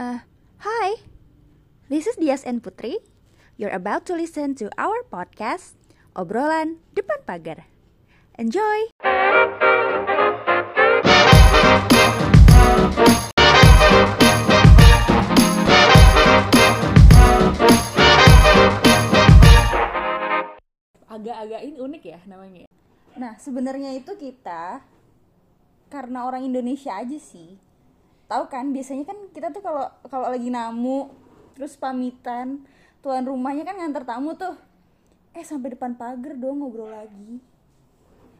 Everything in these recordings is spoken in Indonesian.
Uh, hi, this is Dias and Putri. You're about to listen to our podcast, Obrolan Depan Pagar. Enjoy! agak-agak ini unik ya namanya Nah, sebenarnya itu kita karena orang Indonesia aja sih. Tahu kan, biasanya kan kita tuh kalau kalau lagi namu terus pamitan, tuan rumahnya kan nganter tamu tuh. Eh, sampai depan pagar dong ngobrol lagi.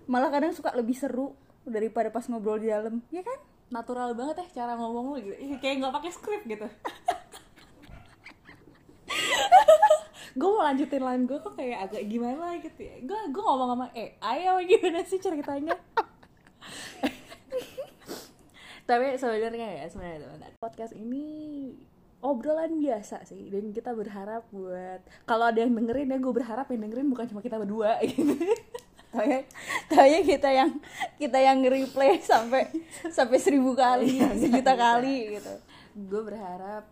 Malah kadang suka lebih seru daripada pas ngobrol di dalam, ya kan? natural banget ya cara ngomong lu gitu kayak nggak pakai skrip gitu gue mau lanjutin lain gue kok kayak agak gimana gitu ya gue gue ngomong sama eh ayo gimana sih ceritanya tapi sebenarnya ya sebenarnya teman podcast ini obrolan biasa sih. Dan kita berharap buat kalau ada yang dengerin ya gue berharap yang dengerin bukan cuma kita berdua gitu. Taunya, taunya kita yang kita yang nge-replay sampai sampai seribu kali, Iya, sejuta iya. kali gitu. gue berharap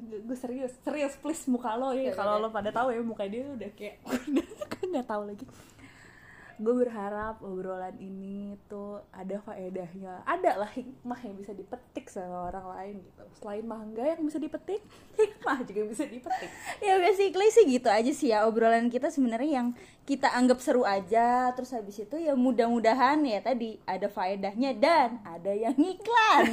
gue serius serius please muka lo Ya, kalau lo pada tahu ya muka dia udah kayak udah nggak tahu lagi gue berharap obrolan ini tuh ada faedahnya. Ada lah hikmah yang bisa dipetik sama orang lain gitu. Selain mangga yang bisa dipetik hikmah juga bisa dipetik. Ya basically sih gitu aja sih ya obrolan kita sebenarnya yang kita anggap seru aja. Terus habis itu ya mudah-mudahan ya tadi ada faedahnya dan ada yang iklan.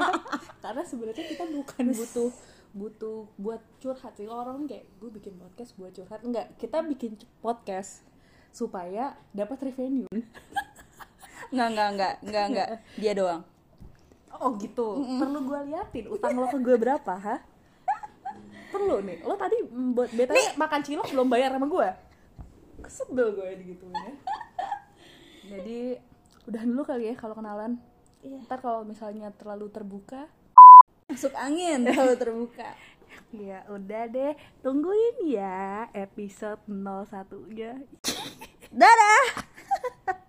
karena sebenarnya kita bukan butuh butuh buat curhat sih. Orang kayak gue bikin podcast buat curhat. Enggak kita bikin podcast supaya dapat revenue Enggak enggak enggak enggak enggak dia doang. Oh gitu. Perlu gue liatin utang lo ke gue berapa, ha? Perlu nih. Lo tadi mm, buat beta makan cilok belum bayar sama gue. Kesebel gue digituin ya. Jadi udah dulu kali ya kalau kenalan. Iya. Ntar kalau misalnya terlalu terbuka, Masuk angin kalau terbuka. ya udah deh. Tungguin ya episode 01-nya. Dadah.